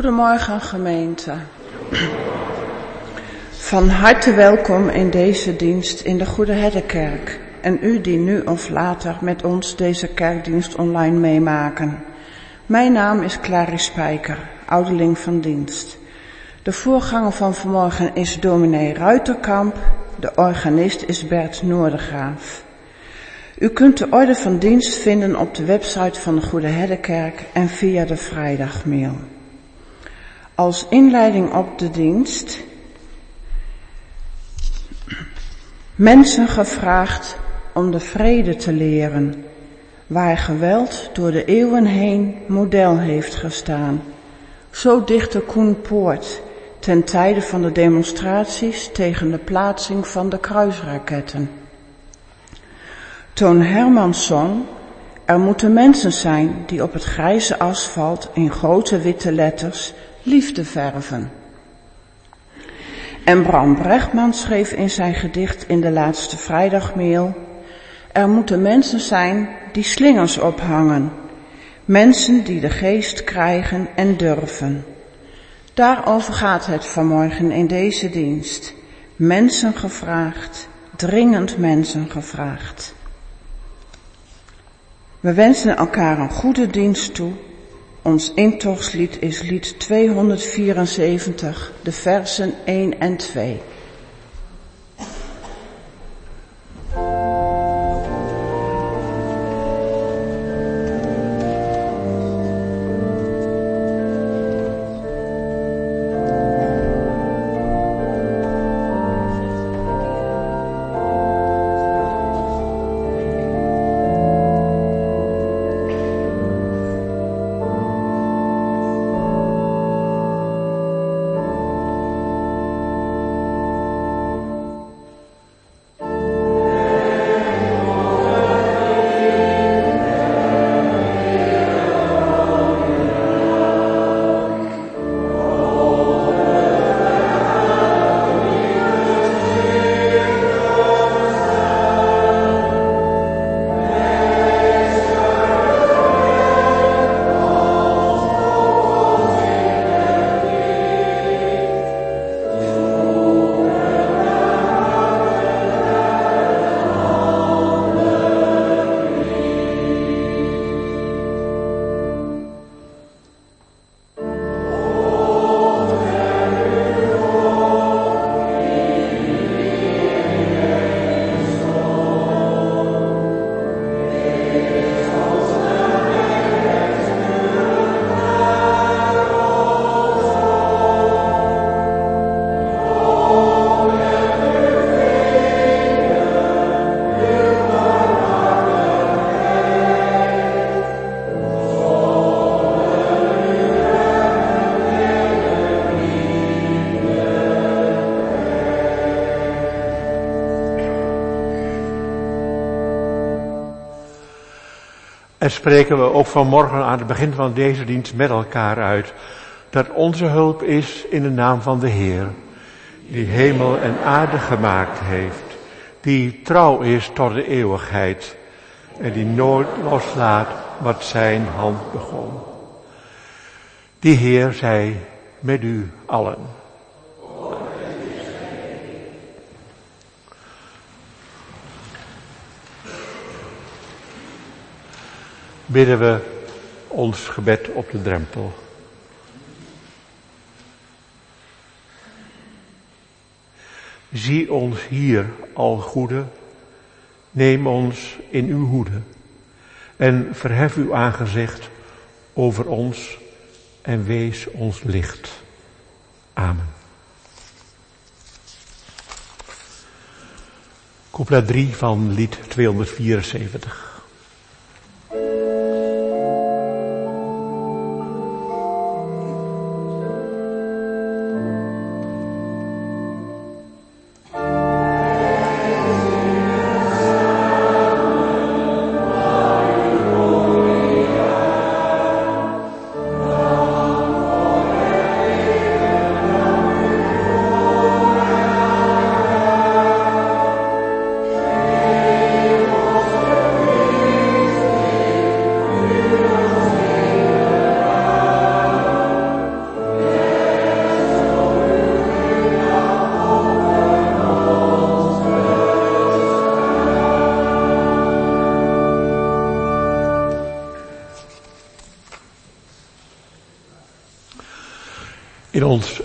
Goedemorgen gemeente. Van harte welkom in deze dienst in de Goede Herdenkerk en u die nu of later met ons deze kerkdienst online meemaken. Mijn naam is Clary Spijker, ouderling van dienst. De voorganger van vanmorgen is dominee Ruiterkamp, de organist is Bert Noordergraaf. U kunt de orde van dienst vinden op de website van de Goede Herdenkerk en via de vrijdagmail. Als inleiding op de dienst mensen gevraagd om de vrede te leren, waar geweld door de eeuwen heen model heeft gestaan. Zo dichtte Koen Poort ten tijde van de demonstraties tegen de plaatsing van de kruisraketten. Toon Hermansson, er moeten mensen zijn die op het grijze asfalt in grote witte letters liefde verven. En Bram Brechtman schreef in zijn gedicht in de laatste vrijdagmail, er moeten mensen zijn die slingers ophangen, mensen die de geest krijgen en durven. Daarover gaat het vanmorgen in deze dienst. Mensen gevraagd, dringend mensen gevraagd. We wensen elkaar een goede dienst toe. Ons intochtslied is lied 274, de versen 1 en 2. En spreken we ook vanmorgen aan het begin van deze dienst met elkaar uit. Dat onze hulp is in de naam van de Heer. Die hemel en aarde gemaakt heeft. Die trouw is tot de eeuwigheid. En die nooit loslaat wat zijn hand begon. Die Heer zij met u bidden we ons gebed op de drempel. Zie ons hier, al goede, neem ons in uw hoede en verhef uw aangezicht over ons en wees ons licht. Amen. Couplet 3 van lied 274.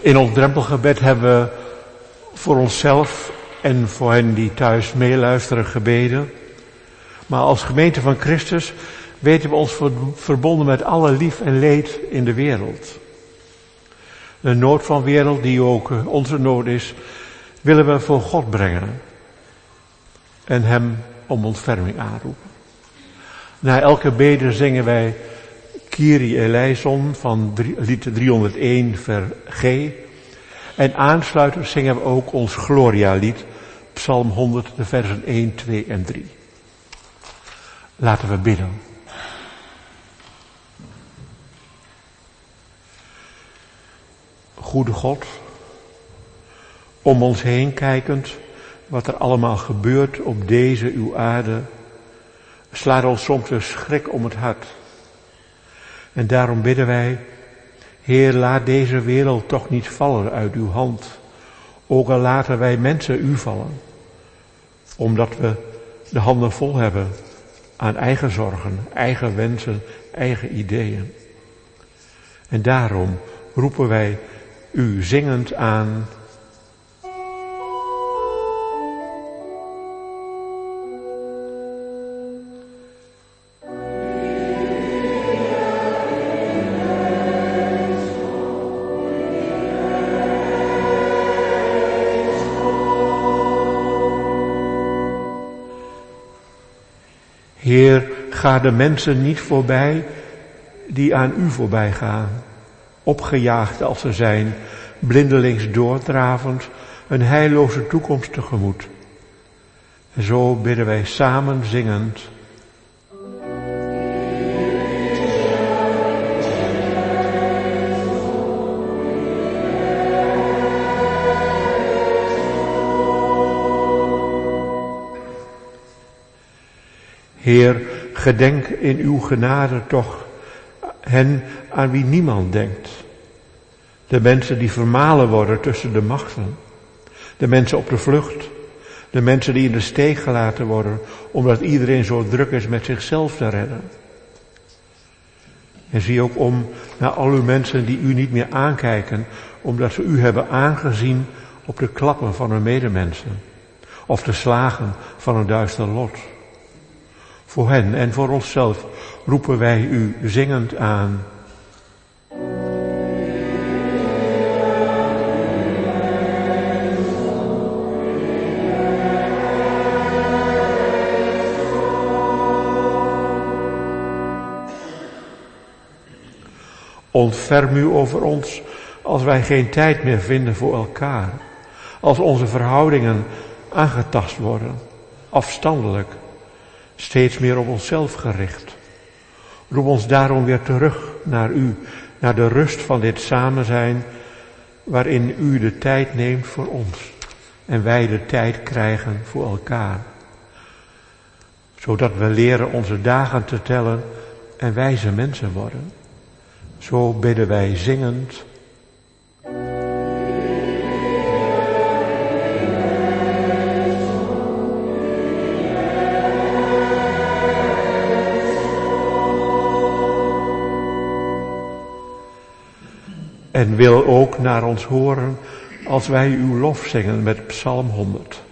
In ons, drempelgebed hebben we voor onszelf en voor hen die thuis meeluisteren gebeden. Maar als gemeente van Christus weten we ons verbonden met alle lief en leed in de wereld. De nood van wereld, die ook onze nood is, willen we voor God brengen. En Hem om ontferming aanroepen. Na elke bede zingen wij Kyrie eleison van lied 301 ver G. En aansluitend zingen we ook ons Gloria-lied, Psalm 100, de versen 1, 2 en 3. Laten we bidden. Goede God, om ons heen kijkend, wat er allemaal gebeurt op deze uw aarde, slaat ons soms een schrik om het hart. En daarom bidden wij, Heer, laat deze wereld toch niet vallen uit uw hand, ook al laten wij mensen u vallen, omdat we de handen vol hebben aan eigen zorgen, eigen wensen, eigen ideeën. En daarom roepen wij u zingend aan. Ga de mensen niet voorbij die aan u voorbij gaan opgejaagd als ze zijn, blindelings doordravend, een heilloze toekomst tegemoet. En zo bidden wij samen zingend. Heer, gedenk in uw genade toch hen aan wie niemand denkt. De mensen die vermalen worden tussen de machten. De mensen op de vlucht. De mensen die in de steek gelaten worden omdat iedereen zo druk is met zichzelf te redden. En zie ook om naar al uw mensen die u niet meer aankijken omdat ze u hebben aangezien op de klappen van hun medemensen. Of de slagen van een duister lot. Voor hen en voor onszelf roepen wij u zingend aan. Ontferm u over ons als wij geen tijd meer vinden voor elkaar. Als onze verhoudingen aangetast worden, afstandelijk, steeds meer op onszelf gericht. Roep ons daarom weer terug naar u, naar de rust van dit samen zijn, waarin u de tijd neemt voor ons en wij de tijd krijgen voor elkaar. Zodat we leren onze dagen te tellen en wijze mensen worden. Zo bidden wij zingend. En wil ook naar ons horen als wij uw lof zingen met Psalm 100.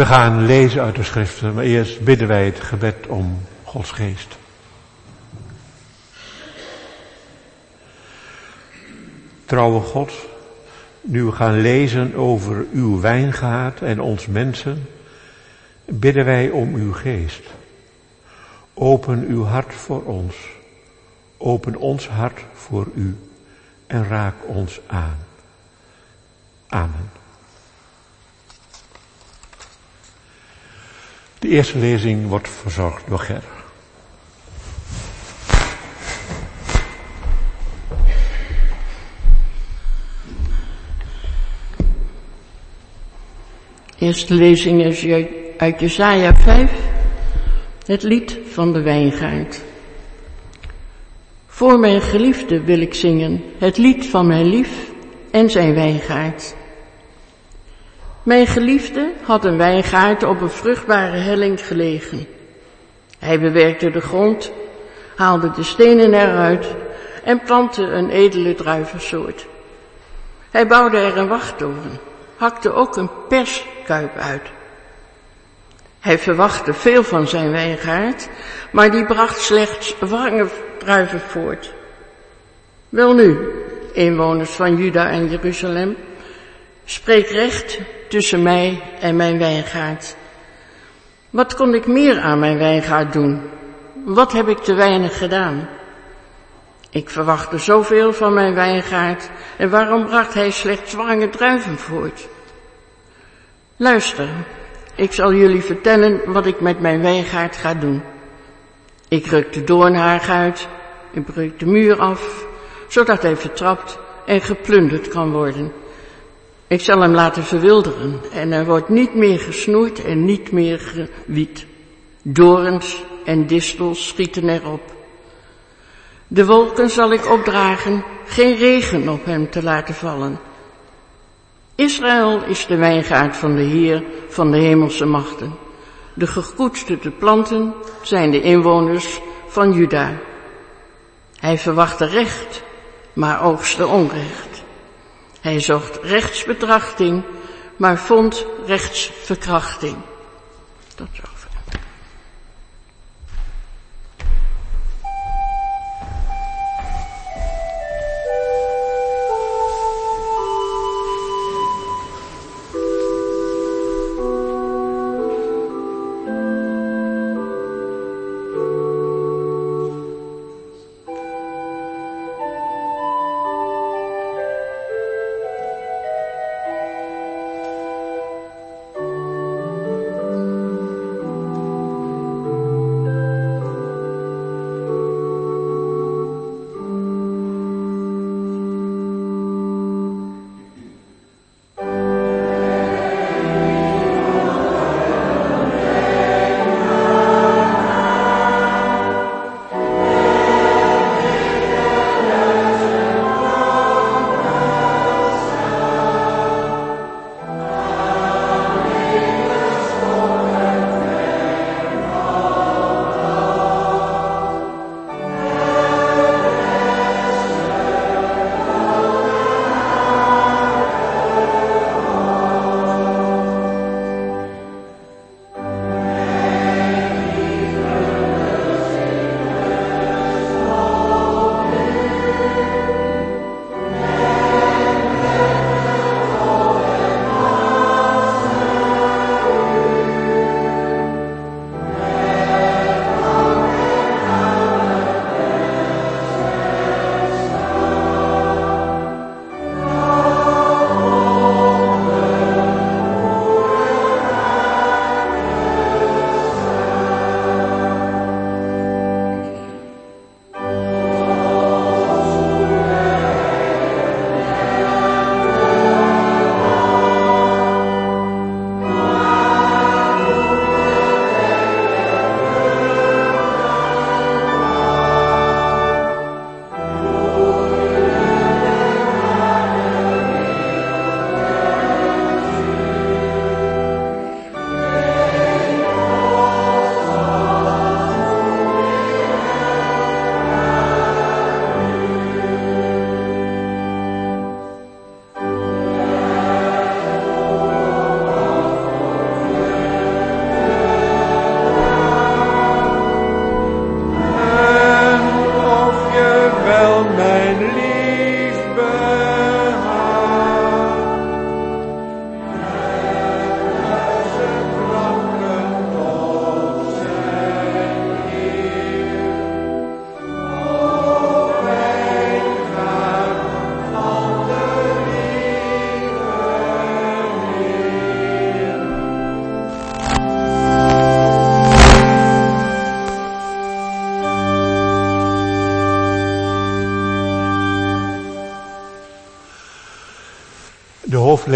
We gaan lezen uit de schriften, maar eerst bidden wij het gebed om Gods geest. Trouwe God, nu we gaan lezen over uw wijngaard en ons mensen, bidden wij om uw geest. Open uw hart voor ons. Open ons hart voor u en raak ons aan. Amen. De eerste lezing wordt verzorgd door Ger. Eerste lezing is uit Jesaja 5, het lied van de wijngaard. Voor mijn geliefde wil ik zingen, het lied van mijn lief en zijn wijngaard. Mijn geliefde had een wijngaard op een vruchtbare helling gelegen. Hij bewerkte de grond, haalde de stenen eruit en plantte een edele druivensoort. Hij bouwde er een wachttoren, hakte ook een perskuip uit. Hij verwachtte veel van zijn wijngaard, maar die bracht slechts wange druiven voort. Welnu, inwoners van Juda en Jeruzalem, spreek recht tussen mij en mijn wijngaard. Wat kon ik meer aan mijn wijngaard doen? Wat heb ik te weinig gedaan? Ik verwachtte zoveel van mijn wijngaard en waarom bracht hij slechts wange druiven voort? Luister, ik zal jullie vertellen wat ik met mijn wijngaard ga doen. Ik ruk de doornhaag uit, ik breuk de muur af, zodat hij vertrapt en geplunderd kan worden. Ik zal hem laten verwilderen en er wordt niet meer gesnoeid en niet meer gewiet. Dorens en distels schieten erop. De wolken zal ik opdragen, geen regen op hem te laten vallen. Israël is de wijngaard van de Heer van de hemelse machten. De gekoesterde planten zijn de inwoners van Juda. Hij verwachtte recht, maar oogste onrecht. Hij zocht rechtsbetrachting, maar vond rechtsverkrachting. Tot zo.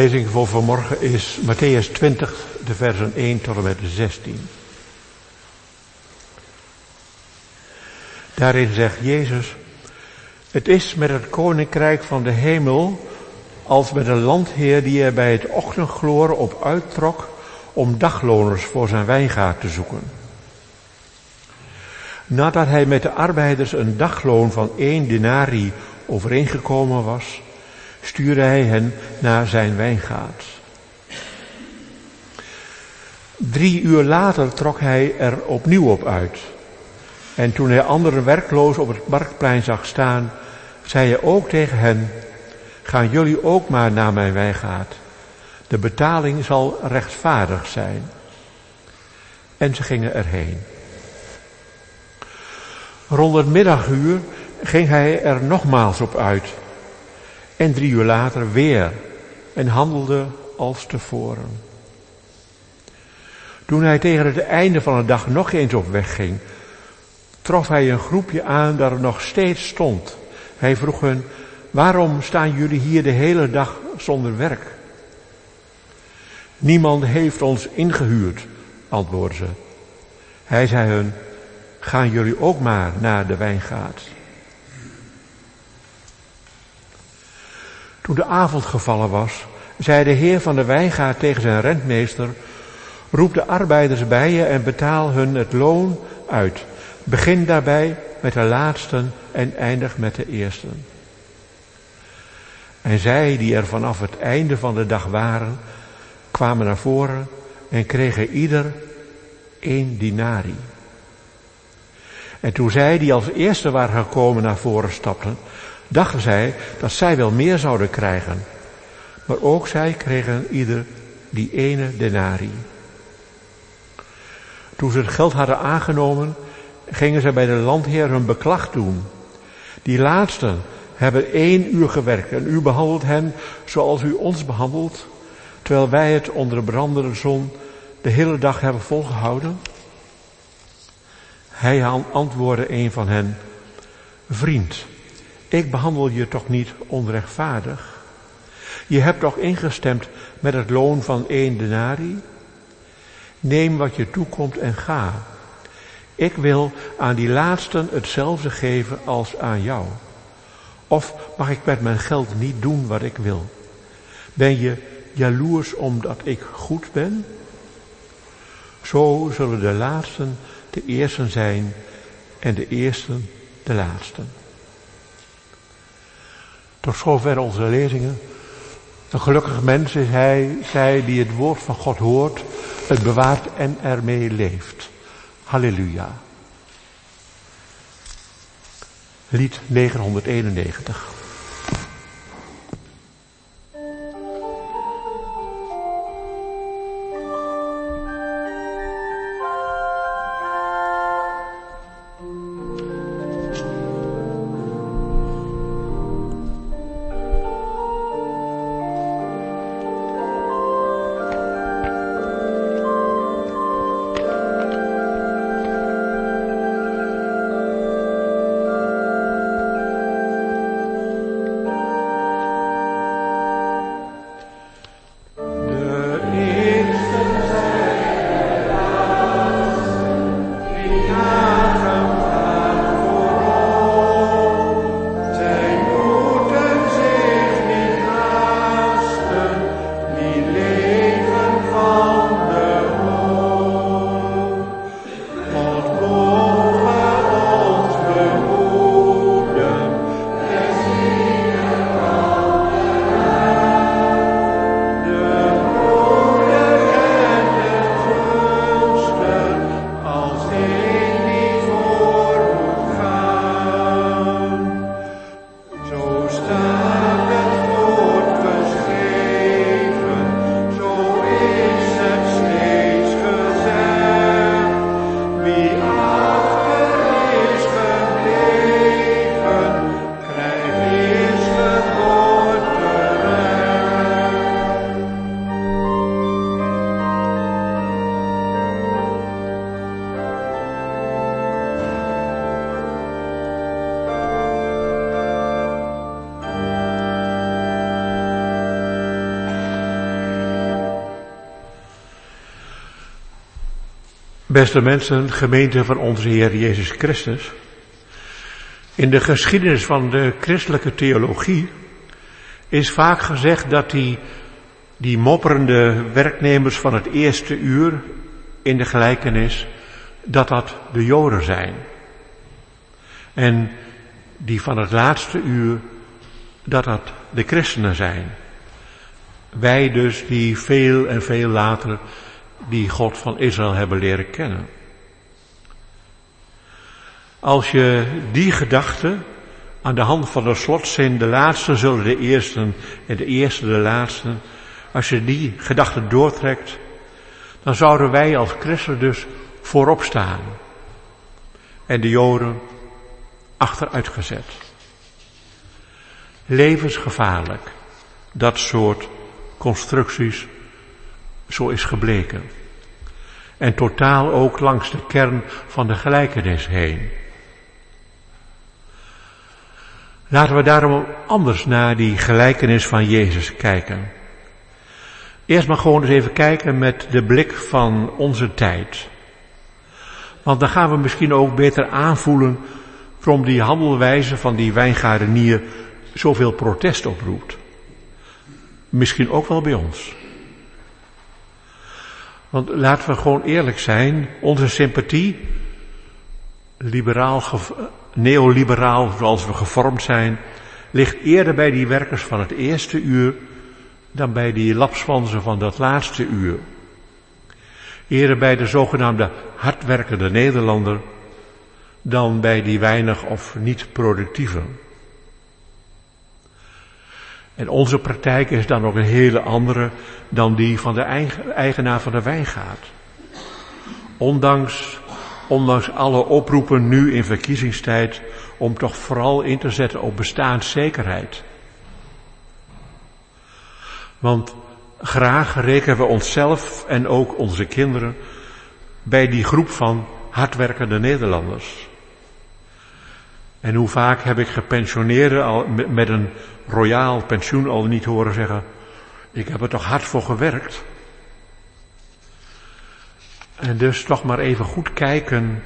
Lezing voor vanmorgen is Matthäus 20, de versen 1 tot en met 16. Daarin zegt Jezus, het is met het koninkrijk van de hemel als met een landheer die er bij het ochtendgloor op uittrok om dagloners voor zijn wijngaard te zoeken. Nadat hij met de arbeiders een dagloon van één denari overeengekomen was, stuurde hij hen naar zijn wijngaard. Drie uur later trok hij er opnieuw op uit. En toen hij anderen werkloos op het marktplein zag staan, zei hij ook tegen hen, gaan jullie ook maar naar mijn wijngaard. De betaling zal rechtvaardig zijn. En ze gingen erheen. Rond het middaguur ging hij er nogmaals op uit. En drie uur later weer. En handelde als tevoren. Toen hij tegen het einde van de dag nog eens op weg ging, trof hij een groepje aan dat er nog steeds stond. Hij vroeg hen, waarom staan jullie hier de hele dag zonder werk? Niemand heeft ons ingehuurd, antwoordden ze. Hij zei hun, gaan jullie ook maar naar de wijngaard. Toen de avond gevallen was, zei de heer van de wijngaard tegen zijn rentmeester, roep de arbeiders bij je en betaal hun het loon uit. Begin daarbij met de laatsten en eindig met de eersten. En zij die er vanaf het einde van de dag waren, kwamen naar voren en kregen ieder één dinari. En toen zij die als eerste waren gekomen naar voren stapten, dachten zij dat zij wel meer zouden krijgen. Maar ook zij kregen ieder die ene denari. Toen ze het geld hadden aangenomen, gingen ze bij de landheer hun beklag doen. Die laatsten hebben één uur gewerkt en u behandelt hen zoals u ons behandelt, terwijl wij het onder de brandende zon de hele dag hebben volgehouden. Hij antwoordde een van hen, vriend, ik behandel je toch niet onrechtvaardig? Je hebt toch ingestemd met het loon van één denari? Neem wat je toekomt en ga. Ik wil aan die laatsten hetzelfde geven als aan jou. Of mag ik met mijn geld niet doen wat ik wil? Ben je jaloers omdat ik goed ben? Zo zullen de laatsten de eersten zijn en de eersten de laatsten. Tot zover onze lezingen. Een gelukkig mens is hij, zij die het woord van God hoort, het bewaart en ermee leeft. Halleluja. Lied 991. Beste mensen, gemeente van onze Heer Jezus Christus. In de geschiedenis van de christelijke theologie is vaak gezegd dat die, die mopperende werknemers van het eerste uur in de gelijkenis, dat dat de Joden zijn. En die van het laatste uur, dat dat de christenen zijn. Wij dus die veel en veel later die God van Israël hebben leren kennen. Als je die gedachte aan de hand van de slotzin, de laatste zullen de eersten en de eerste de laatste, als je die gedachte doortrekt, dan zouden wij als christen dus voorop staan. En de Joden achteruitgezet. Levensgevaarlijk, dat soort constructies, zo is gebleken. En totaal ook langs de kern van de gelijkenis heen. Laten we daarom anders naar die gelijkenis van Jezus kijken. Eerst maar gewoon eens even kijken met de blik van onze tijd. Want dan gaan we misschien ook beter aanvoelen waarom die handelwijze van die wijngaardenier zoveel protest oproept. Misschien ook wel bij ons. Want laten we gewoon eerlijk zijn, onze sympathie, liberaal, neoliberaal zoals we gevormd zijn, ligt eerder bij die werkers van het eerste uur dan bij die lapswansen van dat laatste uur. Eerder bij de zogenaamde hardwerkende Nederlander dan bij die weinig of niet productieve. En onze praktijk is dan ook een hele andere dan die van de eigenaar van de wijngaard. Ondanks, ondanks alle oproepen nu in verkiezingstijd om toch vooral in te zetten op bestaanszekerheid. Want graag rekenen we onszelf en ook onze kinderen bij die groep van hardwerkende Nederlanders. En hoe vaak heb ik gepensioneerden al met een royaal pensioen al niet horen zeggen, ik heb er toch hard voor gewerkt. En dus toch maar even goed kijken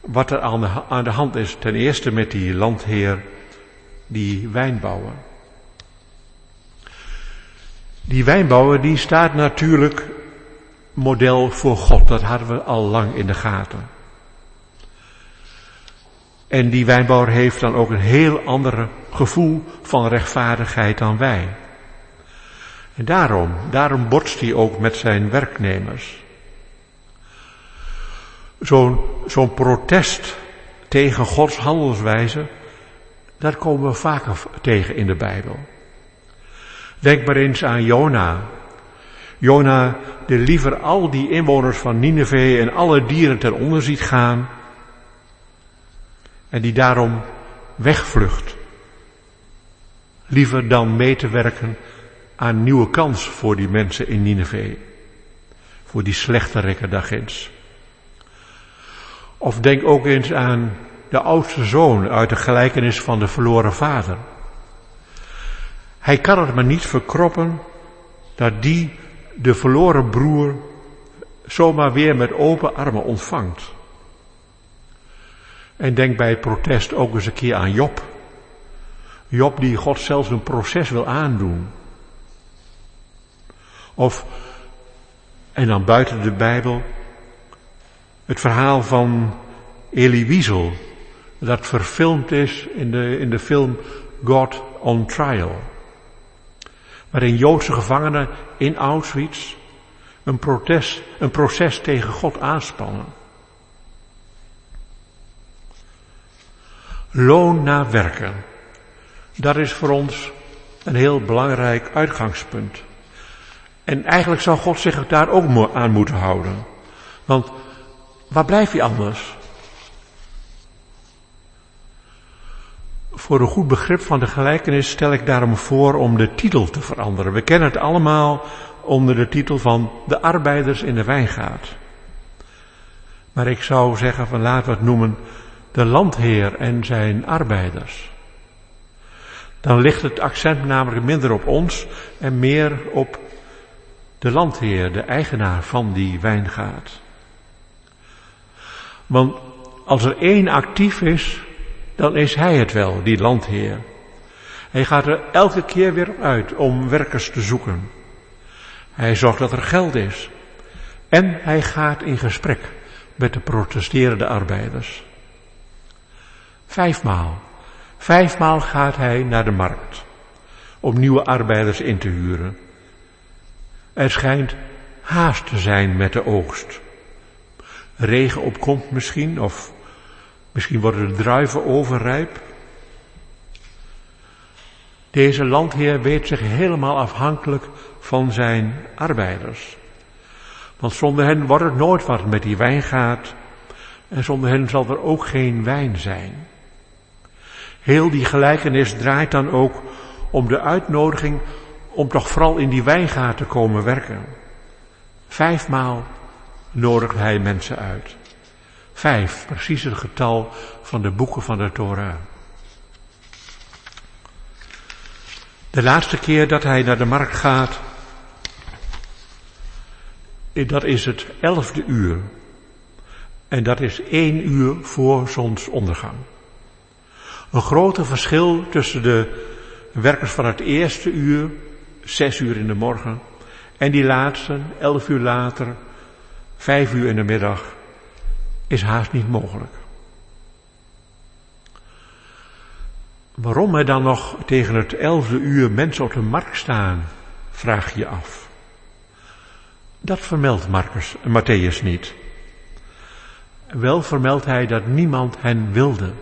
wat er aan de, aan de hand is. Ten eerste met die landheer, die wijnbouwer. Die wijnbouwer die staat natuurlijk model voor God. Dat hadden we al lang in de gaten. En die wijnbouwer heeft dan ook een heel ander gevoel van rechtvaardigheid dan wij. En daarom, daarom botst hij ook met zijn werknemers. Zo'n zo'n protest tegen Gods handelswijze, dat komen we vaker tegen in de Bijbel. Denk maar eens aan Jona. Jona die liever al die inwoners van Nineveh en alle dieren ten onder ziet gaan. En die daarom wegvlucht. Liever dan mee te werken aan nieuwe kans voor die mensen in Nineveh. Voor die slechte rekken daarginds. Of denk ook eens aan de oudste zoon uit de gelijkenis van de verloren vader. Hij kan het maar niet verkroppen dat die de verloren broer zomaar weer met open armen ontvangt. En denk bij protest ook eens een keer aan Job. Job die God zelfs een proces wil aandoen. Of, en dan buiten de Bijbel, het verhaal van Elie Wiesel, dat verfilmd is in de, in de film God on Trial. Waarin Joodse gevangenen in Auschwitz een, protest, een proces tegen God aanspannen. Loon naar werken. Dat is voor ons een heel belangrijk uitgangspunt. En eigenlijk zou God zich daar ook aan moeten houden. Want waar blijf je anders? Voor een goed begrip van de gelijkenis stel ik daarom voor om de titel te veranderen. We kennen het allemaal onder de titel van de arbeiders in de wijngaard. Maar ik zou zeggen van laten we het noemen de landheer en zijn arbeiders. Dan ligt het accent namelijk minder op ons en meer op de landheer, de eigenaar van die wijngaard. Want als er één actief is, dan is hij het wel, die landheer. Hij gaat er elke keer weer uit om werkers te zoeken. Hij zorgt dat er geld is. En hij gaat in gesprek met de protesterende arbeiders. Vijfmaal. Vijfmaal gaat hij naar de markt om nieuwe arbeiders in te huren. Er schijnt haast te zijn met de oogst. Regen opkomt misschien, of misschien worden de druiven overrijp. Deze landheer weet zich helemaal afhankelijk van zijn arbeiders. Want zonder hen wordt het nooit wat met die wijngaard. En zonder hen zal er ook geen wijn zijn. Heel die gelijkenis draait dan ook om de uitnodiging om toch vooral in die wijngaard te komen werken. Vijfmaal nodigt hij mensen uit. Vijf, precies het getal van de boeken van de Torah. De laatste keer dat hij naar de markt gaat, dat is het elfde uur. En dat is één uur voor zonsondergang. Een grote verschil tussen de werkers van het eerste uur, zes uur in de morgen, en die laatste, elf uur later, vijf uur in de middag, is haast niet mogelijk. Waarom er dan nog tegen het elfde uur mensen op de markt staan, vraag je af. Dat vermeldt Marcus, Matthäus niet. Wel vermeldt hij dat niemand hen wilde.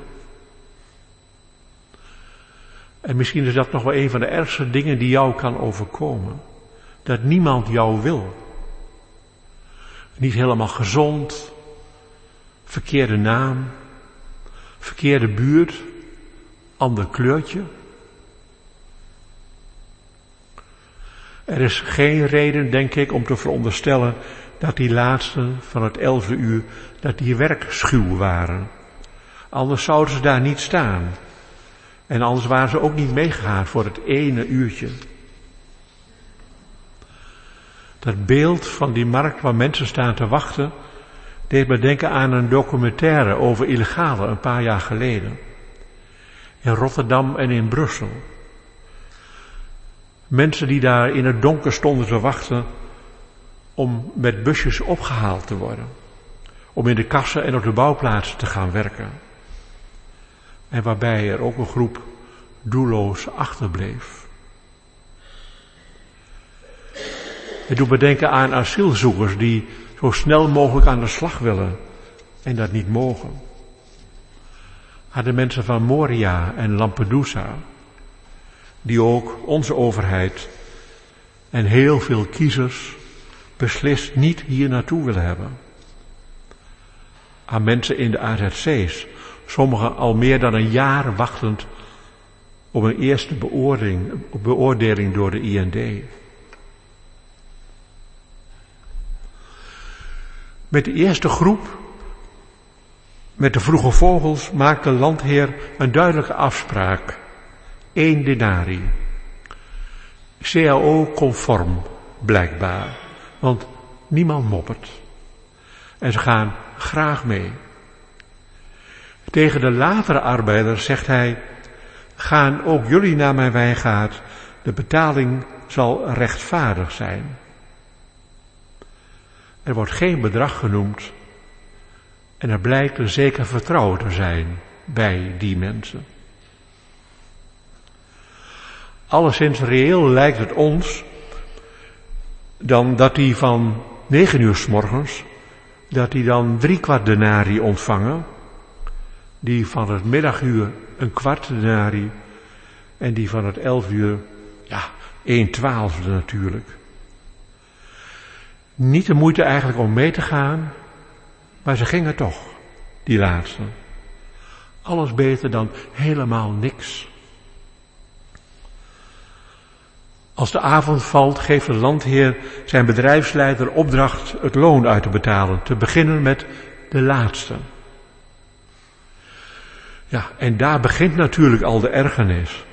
En misschien is dat nog wel een van de ergste dingen die jou kan overkomen. Dat niemand jou wil. Niet helemaal gezond, verkeerde naam, verkeerde buurt, ander kleurtje. Er is geen reden, denk ik, om te veronderstellen dat die laatsten van het elfde uur, dat die werkschuw waren. Anders zouden ze daar niet staan. En anders waren ze ook niet meegegaan voor het ene uurtje. Dat beeld van die markt waar mensen staan te wachten, deed me denken aan een documentaire over illegale een paar jaar geleden. In Rotterdam en in Brussel. Mensen die daar in het donker stonden te wachten om met busjes opgehaald te worden. Om in de kassen en op de bouwplaatsen te gaan werken. En waarbij er ook een groep doelloos achterbleef. Het doet me denken aan asielzoekers die zo snel mogelijk aan de slag willen en dat niet mogen. Aan de mensen van Moria en Lampedusa, die ook onze overheid en heel veel kiezers beslist niet hier naartoe willen hebben. Aan mensen in de AZC's, sommigen al meer dan een jaar wachtend op een eerste beoordeling, beoordeling door de IND. Met de eerste groep, met de vroege vogels, maakt de landheer een duidelijke afspraak. Eén denari. CAO-conform, blijkbaar. Want niemand moppert. En ze gaan graag mee. Tegen de latere arbeiders zegt hij, gaan ook jullie naar mijn wijngaard, de betaling zal rechtvaardig zijn. Er wordt geen bedrag genoemd en er blijkt een zeker vertrouwen te zijn bij die mensen. Alleszins reëel lijkt het ons dan dat die van negen uur s morgens, dat die dan drie kwart ontvangen, die van het middaguur een kwart denari en die van het elf uur, ja, een twaalfde natuurlijk. Niet de moeite eigenlijk om mee te gaan, maar ze gingen toch, die laatste. Alles beter dan helemaal niks. Als de avond valt, geeft de landheer zijn bedrijfsleider opdracht het loon uit te betalen. Te beginnen met de laatste. Ja, en daar begint natuurlijk al de ergernis.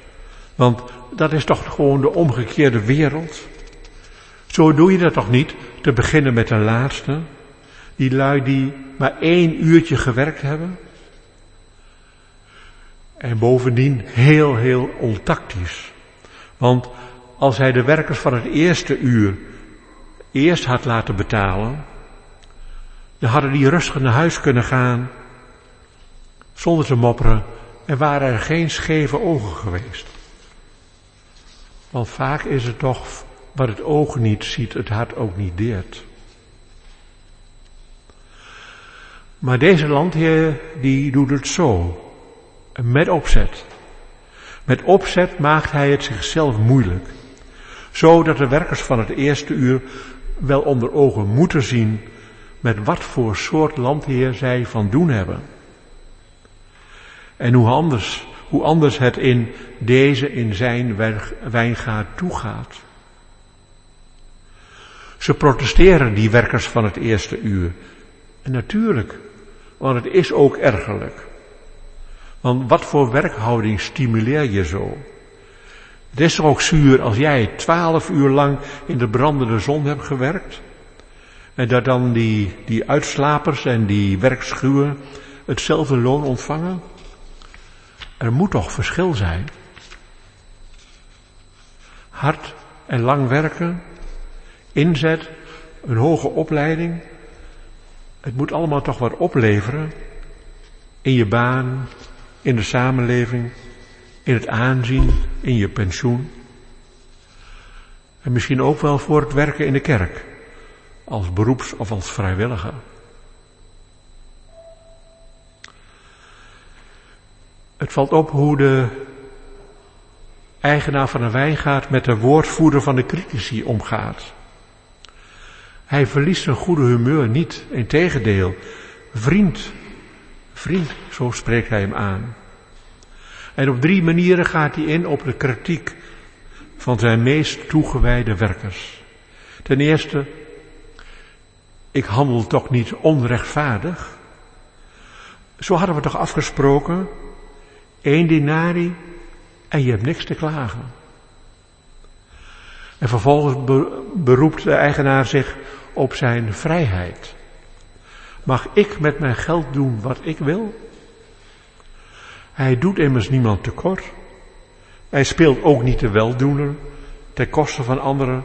Want dat is toch gewoon de omgekeerde wereld. Zo doe je dat toch niet, te beginnen met de laatste. Die lui die maar één uurtje gewerkt hebben. En bovendien heel, heel ontactisch. Want als hij de werkers van het eerste uur eerst had laten betalen, dan hadden die rustig naar huis kunnen gaan, zonder te mopperen, en waren er geen scheve ogen geweest. Want vaak is het toch wat het oog niet ziet, het hart ook niet deert. Maar deze landheer, die doet het zo. Met opzet. Met opzet maakt hij het zichzelf moeilijk. Zodat de werkers van het eerste uur wel onder ogen moeten zien met wat voor soort landheer zij van doen hebben. En hoe anders, hoe anders het in deze, in zijn wijngaard toegaat. Ze protesteren, die werkers van het eerste uur. Natuurlijk, want het is ook ergerlijk. Want wat voor werkhouding stimuleer je zo? Het is toch ook zuur als jij twaalf uur lang in de brandende zon hebt gewerkt? En dat dan die, die uitslapers en die werkschuwen hetzelfde loon ontvangen? Er moet toch verschil zijn? Hard en lang werken, inzet, een hoge opleiding. Het moet allemaal toch wat opleveren. In je baan, in de samenleving, in het aanzien, in je pensioen. En misschien ook wel voor het werken in de kerk, als beroeps- of als vrijwilliger. Het valt op hoe de eigenaar van een wijngaard met de woordvoerder van de critici omgaat. Hij verliest zijn goede humeur niet, integendeel. Vriend, vriend, zo spreekt hij hem aan. En op drie manieren gaat hij in op de kritiek van zijn meest toegewijde werkers. Ten eerste, ik handel toch niet onrechtvaardig? Zo hadden we toch afgesproken? Eén denari en je hebt niks te klagen. En vervolgens beroept de eigenaar zich op zijn vrijheid. Mag ik met mijn geld doen wat ik wil? Hij doet immers niemand tekort. Hij speelt ook niet de weldoener ten koste van anderen.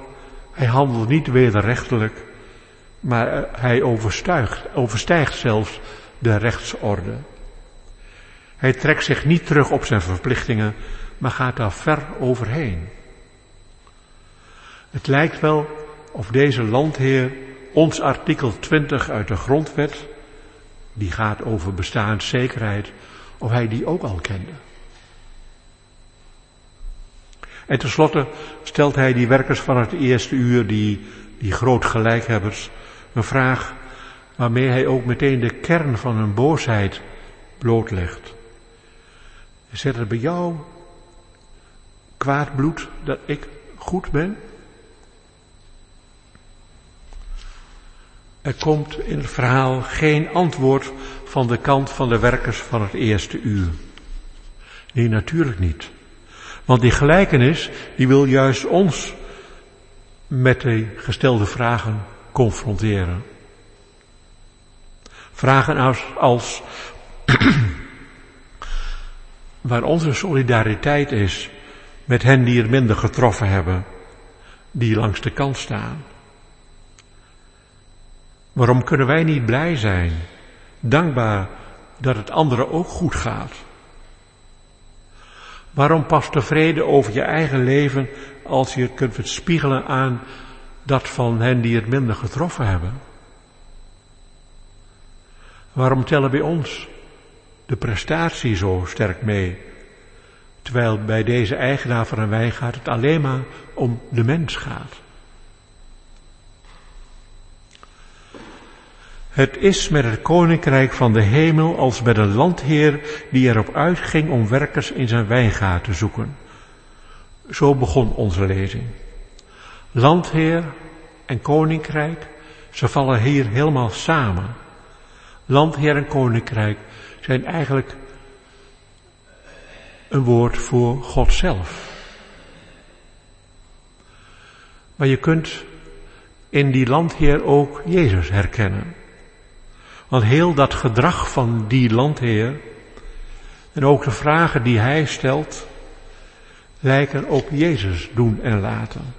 Hij handelt niet wederrechtelijk, maar hij overstijgt, overstijgt zelfs de rechtsorde. Hij trekt zich niet terug op zijn verplichtingen, maar gaat daar ver overheen. Het lijkt wel of deze landheer ons artikel 20 uit de grondwet, die gaat over bestaanszekerheid, of hij die ook al kende. En tenslotte stelt hij die werkers van het eerste uur, die, die groot gelijkhebbers, een vraag waarmee hij ook meteen de kern van hun boosheid blootlegt. Zet het bij jou kwaad bloed dat ik goed ben? Er komt in het verhaal geen antwoord van de kant van de werkers van het eerste uur. Nee, natuurlijk niet. Want die gelijkenis, die wil juist ons met de gestelde vragen confronteren. Vragen als, als waar onze solidariteit is met hen die het minder getroffen hebben, die langs de kant staan. Waarom kunnen wij niet blij zijn, dankbaar dat het anderen ook goed gaat? Waarom pas tevreden over je eigen leven als je het kunt spiegelen aan dat van hen die het minder getroffen hebben? Waarom tellen bij ons de prestatie zo sterk mee? Terwijl bij deze eigenaar van een wijngaard het alleen maar om de mens gaat. Het is met het koninkrijk van de hemel als met een landheer die erop uitging om werkers in zijn wijngaard te zoeken. Zo begon onze lezing. Landheer en koninkrijk, ze vallen hier helemaal samen. Landheer en koninkrijk zijn eigenlijk een woord voor God zelf. Maar je kunt in die landheer ook Jezus herkennen. Want heel dat gedrag van die landheer en ook de vragen die hij stelt, lijken op Jezus doen en laten.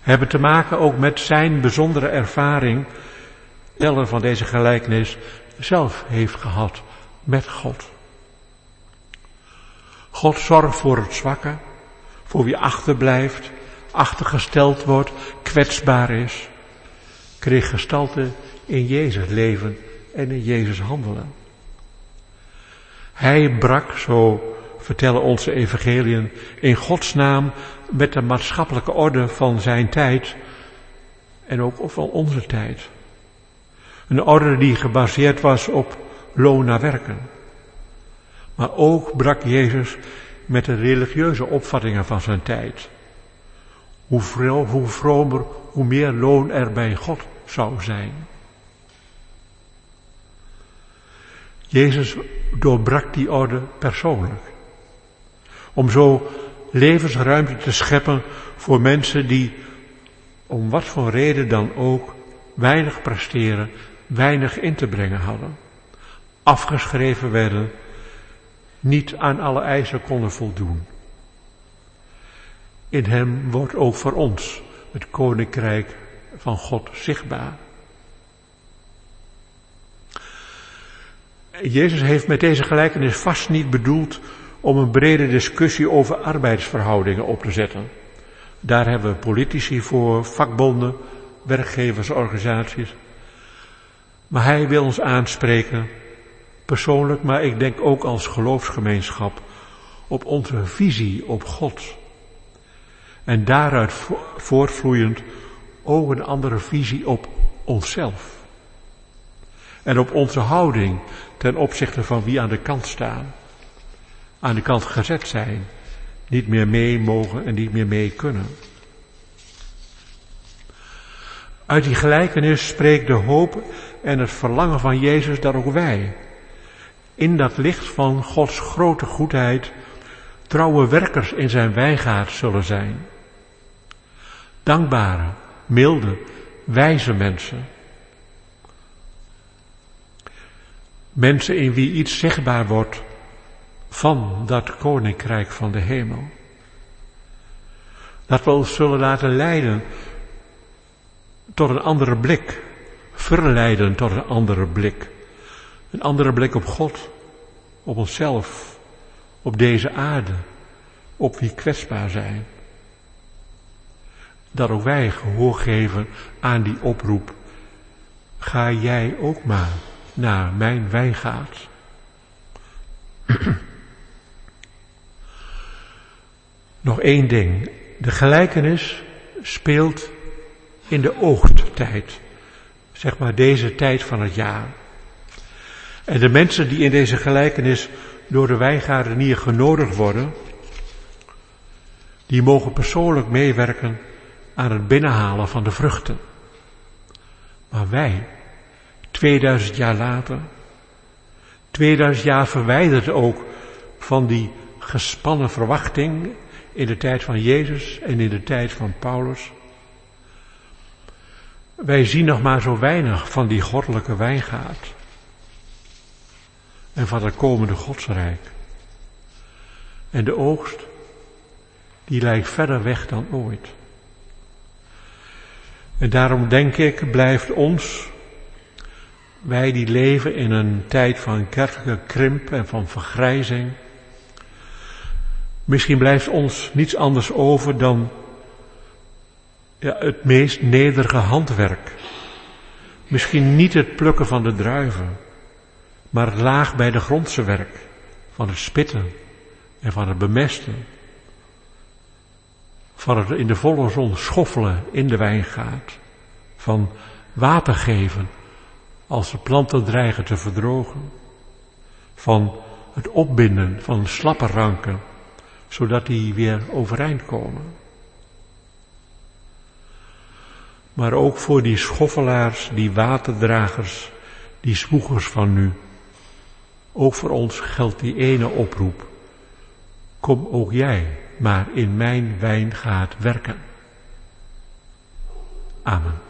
Hebben te maken ook met zijn bijzondere ervaring, teller van deze gelijkenis, zelf heeft gehad met God. God zorgt voor het zwakke, voor wie achterblijft, achtergesteld wordt, kwetsbaar is. Kreeg gestalte in Jezus leven en in Jezus handelen. Hij brak, zo vertellen onze evangeliën, in Gods naam met de maatschappelijke orde van zijn tijd en ook van onze tijd. Een orde die gebaseerd was op loon naar werken. Maar ook brak Jezus met de religieuze opvattingen van zijn tijd. Hoe, vroom, hoe vromer, hoe meer loon er bij God zou zijn. Jezus doorbrak die orde persoonlijk. Om zo levensruimte te scheppen voor mensen die, om wat voor reden dan ook, weinig presteren, weinig in te brengen hadden. Afgeschreven werden, niet aan alle eisen konden voldoen. In hem wordt ook voor ons het koninkrijk van God zichtbaar. Jezus heeft met deze gelijkenis vast niet bedoeld om een brede discussie over arbeidsverhoudingen op te zetten. Daar hebben we politici voor, vakbonden, werkgeversorganisaties. Maar hij wil ons aanspreken, persoonlijk, maar ik denk ook als geloofsgemeenschap, op onze visie op God. En daaruit voortvloeiend ook een andere visie op onszelf. En op onze houding ten opzichte van wie aan de kant staan. Aan de kant gezet zijn. Niet meer mee mogen en niet meer mee kunnen. Uit die gelijkenis spreekt de hoop en het verlangen van Jezus dat ook wij, in dat licht van Gods grote goedheid, trouwe werkers in zijn wijngaard zullen zijn. Dankbare, milde, wijze mensen Mensen in wie iets zichtbaar wordt van dat koninkrijk van de hemel. Dat we ons zullen laten leiden tot een andere blik. Verleiden tot een andere blik. Een andere blik op God, op onszelf, op deze aarde, op wie kwetsbaar zijn. Dat ook wij gehoor geven aan die oproep. Ga jij ook maar naar mijn wijngaard. Nog één ding. De gelijkenis speelt in de oogsttijd. Zeg maar deze tijd van het jaar. En de mensen die in deze gelijkenis door de wijngaardenier genodigd worden, die mogen persoonlijk meewerken aan het binnenhalen van de vruchten. Maar wij, 2000 jaar later. 2000 jaar verwijderd ook van die gespannen verwachting in de tijd van Jezus en in de tijd van Paulus. Wij zien nog maar zo weinig van die goddelijke wijngaard en van het komende godsrijk. En de oogst, die lijkt verder weg dan ooit. En daarom denk ik, blijft ons wij die leven in een tijd van kerkelijke krimp en van vergrijzing. Misschien blijft ons niets anders over dan ja, het meest nederige handwerk. Misschien niet het plukken van de druiven, maar het laag bij de grondse werk van het spitten en van het bemesten. Van het in de volle zon schoffelen in de wijngaard. Van water geven als de planten dreigen te verdrogen, van het opbinden van slappe ranken, zodat die weer overeind komen. Maar ook voor die schoffelaars, die waterdragers, die zwoegers van nu. Ook voor ons geldt die ene oproep. Kom ook jij maar in mijn wijngaard werken. Amen.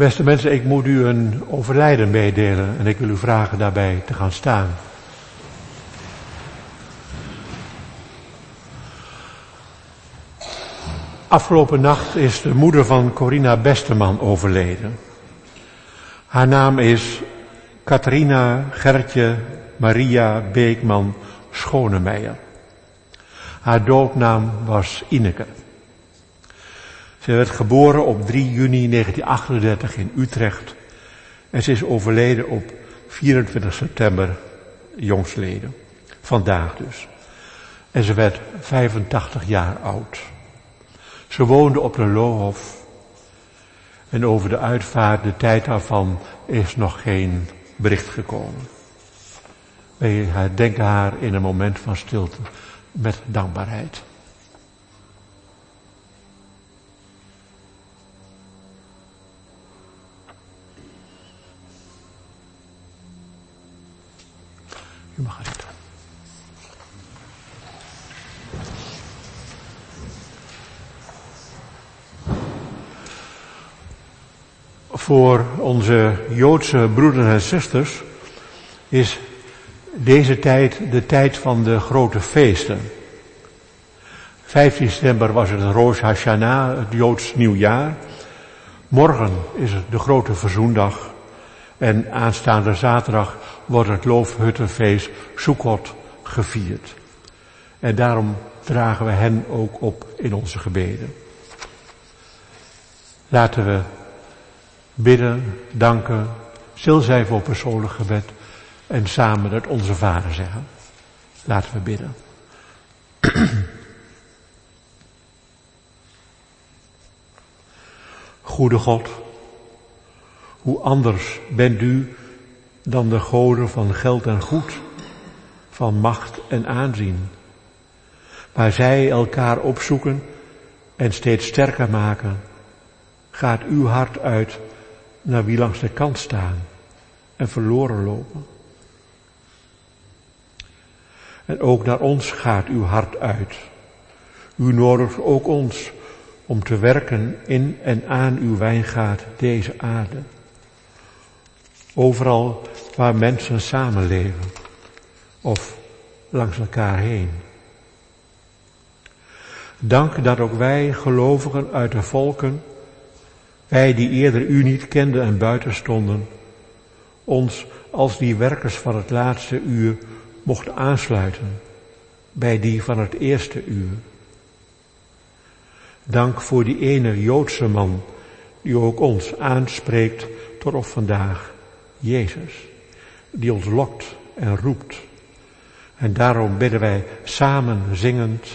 Beste mensen, ik moet u een overlijden meedelen en ik wil u vragen daarbij te gaan staan. Afgelopen nacht is de moeder van Corina Besteman overleden. Haar naam is Catharina Gertje Maria Beekman Schonemeijer. Haar doopnaam was Ineke. Ze werd geboren op 3 juni 1938 in Utrecht en ze is overleden op 24 september jongstleden. Vandaag dus. En ze werd 85 jaar oud. Ze woonde op de Lohof en over de uitvaart, de tijd daarvan, is nog geen bericht gekomen. Wij herdenken haar in een moment van stilte met dankbaarheid. Mag. Voor onze Joodse broeders en zusters is deze tijd de tijd van de grote feesten. 15 december was het Rosh Hashanah, het Joods nieuwjaar. Morgen is het de grote verzoendag. En aanstaande zaterdag wordt het Loofhuttenfeest Sukkot gevierd. En daarom dragen we hen ook op in onze gebeden. Laten we bidden, danken, stil zijn voor persoonlijk gebed en samen het Onze Vader zeggen. Laten we bidden. Goede God, hoe anders bent u dan de goden van geld en goed, van macht en aanzien, waar zij elkaar opzoeken en steeds sterker maken, gaat uw hart uit naar wie langs de kant staan en verloren lopen. En ook naar ons gaat uw hart uit. U nodigt ook ons om te werken in en aan uw wijngaard deze aarde. Overal waar mensen samenleven of langs elkaar heen. Dank dat ook wij, gelovigen uit de volken, wij die eerder u niet kenden en buiten stonden, ons als die werkers van het laatste uur mochten aansluiten bij die van het eerste uur. Dank voor die ene Joodse man die ook ons aanspreekt tot op vandaag, Jezus, die ons lokt en roept. En daarom bidden wij samen zingend,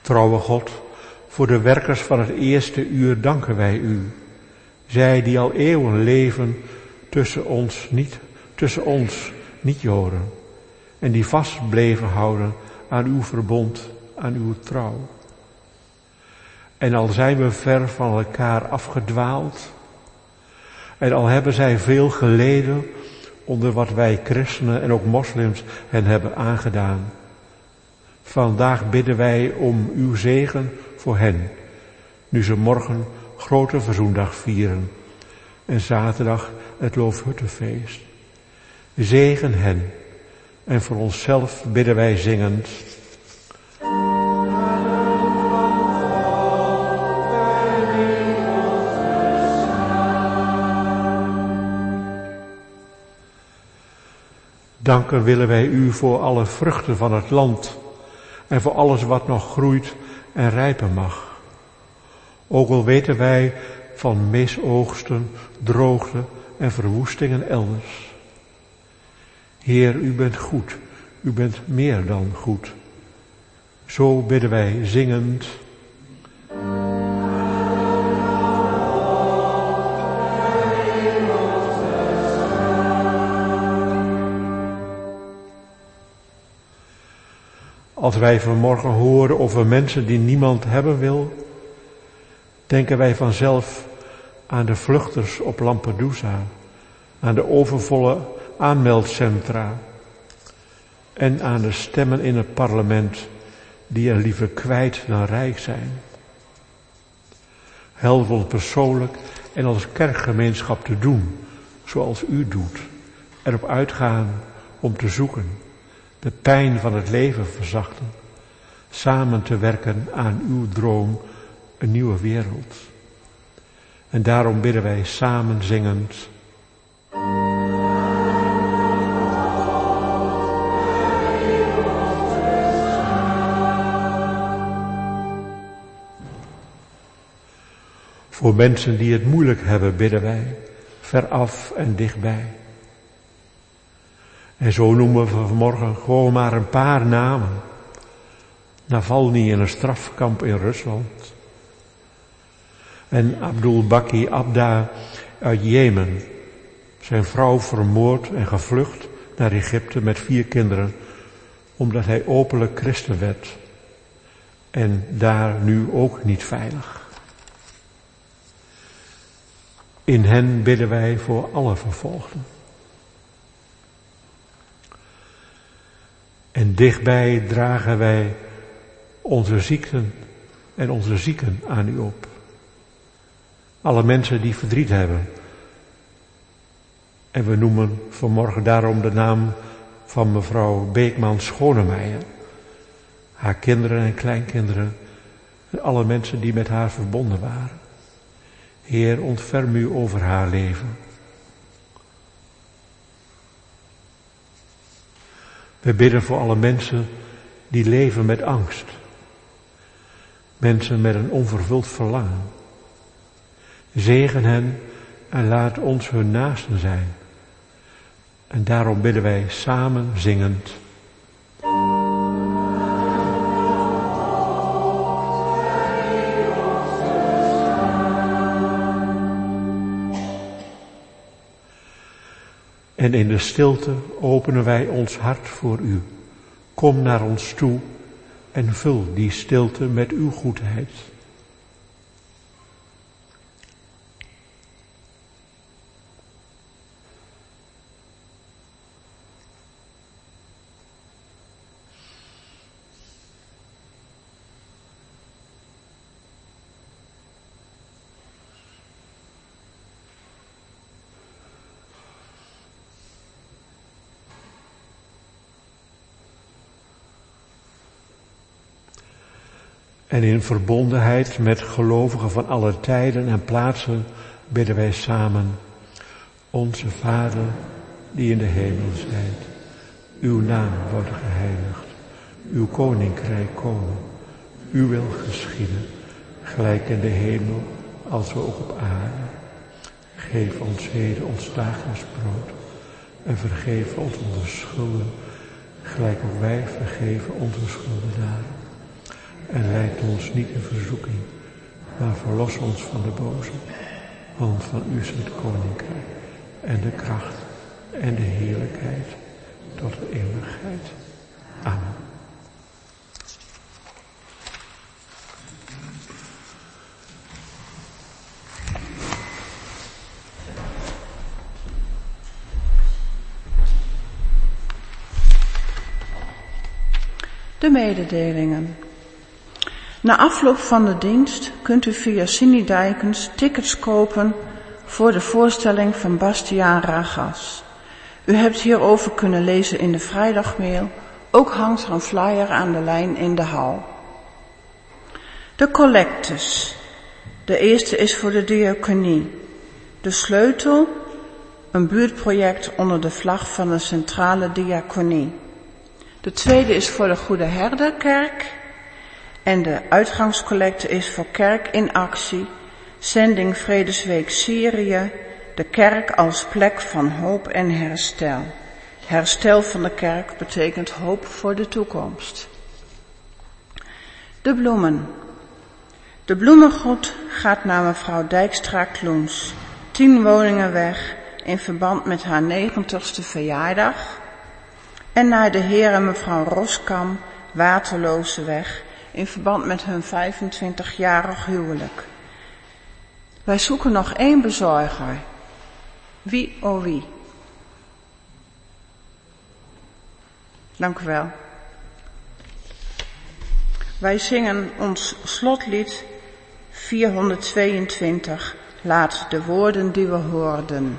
Trouwe God, voor de werkers van het eerste uur danken wij u. Zij die al eeuwen leven tussen ons niet, tussen ons niet Joden. En die vast bleven houden aan uw verbond, aan uw trouw. En al zijn we ver van elkaar afgedwaald. En al hebben zij veel geleden onder wat wij christenen en ook moslims hen hebben aangedaan. Vandaag bidden wij om uw zegen voor hen, nu ze morgen grote verzoendag vieren en zaterdag het Loofhuttenfeest. Zegen hen en voor onszelf bidden wij zingend. Danken willen wij u voor alle vruchten van het land en voor alles wat nog groeit en rijpen mag. Ook al weten wij van misoogsten, droogte en verwoestingen elders. Heer, u bent goed, u bent meer dan goed. Zo bidden wij zingend. Als wij vanmorgen horen over mensen die niemand hebben wil, denken wij vanzelf aan de vluchters op Lampedusa, aan de overvolle aanmeldcentra en aan de stemmen in het parlement die er liever kwijt dan rijk zijn. Help ons persoonlijk en als kerkgemeenschap te doen zoals u doet. Erop uitgaan om te zoeken, de pijn van het leven verzachten, samen te werken aan uw droom, een nieuwe wereld. En daarom bidden wij samen zingend. Voor mensen die het moeilijk hebben, bidden wij, veraf en dichtbij. En zo noemen we vanmorgen gewoon maar een paar namen. Navalny in een strafkamp in Rusland. En Abdul Baki Abda uit Jemen. Zijn vrouw vermoord en gevlucht naar Egypte met vier kinderen. Omdat hij openlijk christen werd. En daar nu ook niet veilig. In hen bidden wij voor alle vervolgden. En dichtbij dragen wij onze ziekten en onze zieken aan u op. Alle mensen die verdriet hebben. En we noemen vanmorgen daarom de naam van mevrouw Beekman Schonemeijer. Haar kinderen en kleinkinderen en alle mensen die met haar verbonden waren. Heer, ontferm u over haar leven. We bidden voor alle mensen die leven met angst. Mensen met een onvervuld verlangen. Zegen hen en laat ons hun naasten zijn. En daarom bidden wij samen zingend. En in de stilte openen wij ons hart voor u. Kom naar ons toe en vul die stilte met uw goedheid. En in verbondenheid met gelovigen van alle tijden en plaatsen bidden wij samen. Onze Vader, die in de hemel zijt. Uw naam wordt geheiligd. Uw koninkrijk komen. Uw wil geschieden. Gelijk in de hemel als we ook op aarde. Geef ons heden ons dagelijks brood. En vergeef ons onze schulden. Gelijk ook wij vergeven onze schuldenaren en leid ons niet in verzoeking, maar verlos ons van de boze. Want van u is het koninkrijk en de kracht en de heerlijkheid tot de eeuwigheid. Amen. De mededelingen. Na afloop van de dienst kunt u via Cindy Dijkens tickets kopen voor de voorstelling van Bastiaan Ragas. U hebt hierover kunnen lezen in de vrijdagmail. Ook hangt er een flyer aan de lijn in de hal. De collectes. De eerste is voor de diaconie. De sleutel, een buurtproject onder de vlag van de centrale diaconie. De tweede is voor de Goede Herderkerk. En de uitgangscollecte is voor Kerk in Actie, zending Vredesweek Syrië, de kerk als plek van hoop en herstel. Herstel van de kerk betekent hoop voor de toekomst. De bloemen. De bloemengoed gaat naar mevrouw Dijkstra Kloens, tien woningen weg in verband met haar negentigste verjaardag. En naar de heer en mevrouw Roskam Waterloze in verband met hun 25-jarig huwelijk. Wij zoeken nog één bezorger. Wie oh wie? Dank u wel. Wij zingen ons slotlied 422. Laat de woorden die we hoorden.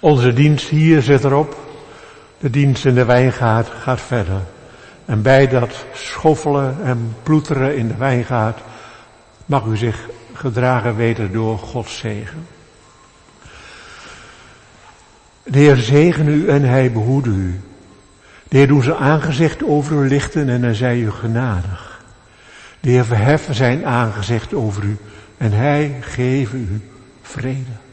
Onze dienst hier zit erop. De dienst in de wijngaard gaat verder. En bij dat schoffelen en ploeteren in de wijngaard mag u zich gedragen weten door Gods zegen. De Heer zegen u en hij behoede u. De Heer doet zijn aangezicht over u lichten en hij zij u genadig. De Heer verheffen zijn aangezicht over u en hij geven u vrede.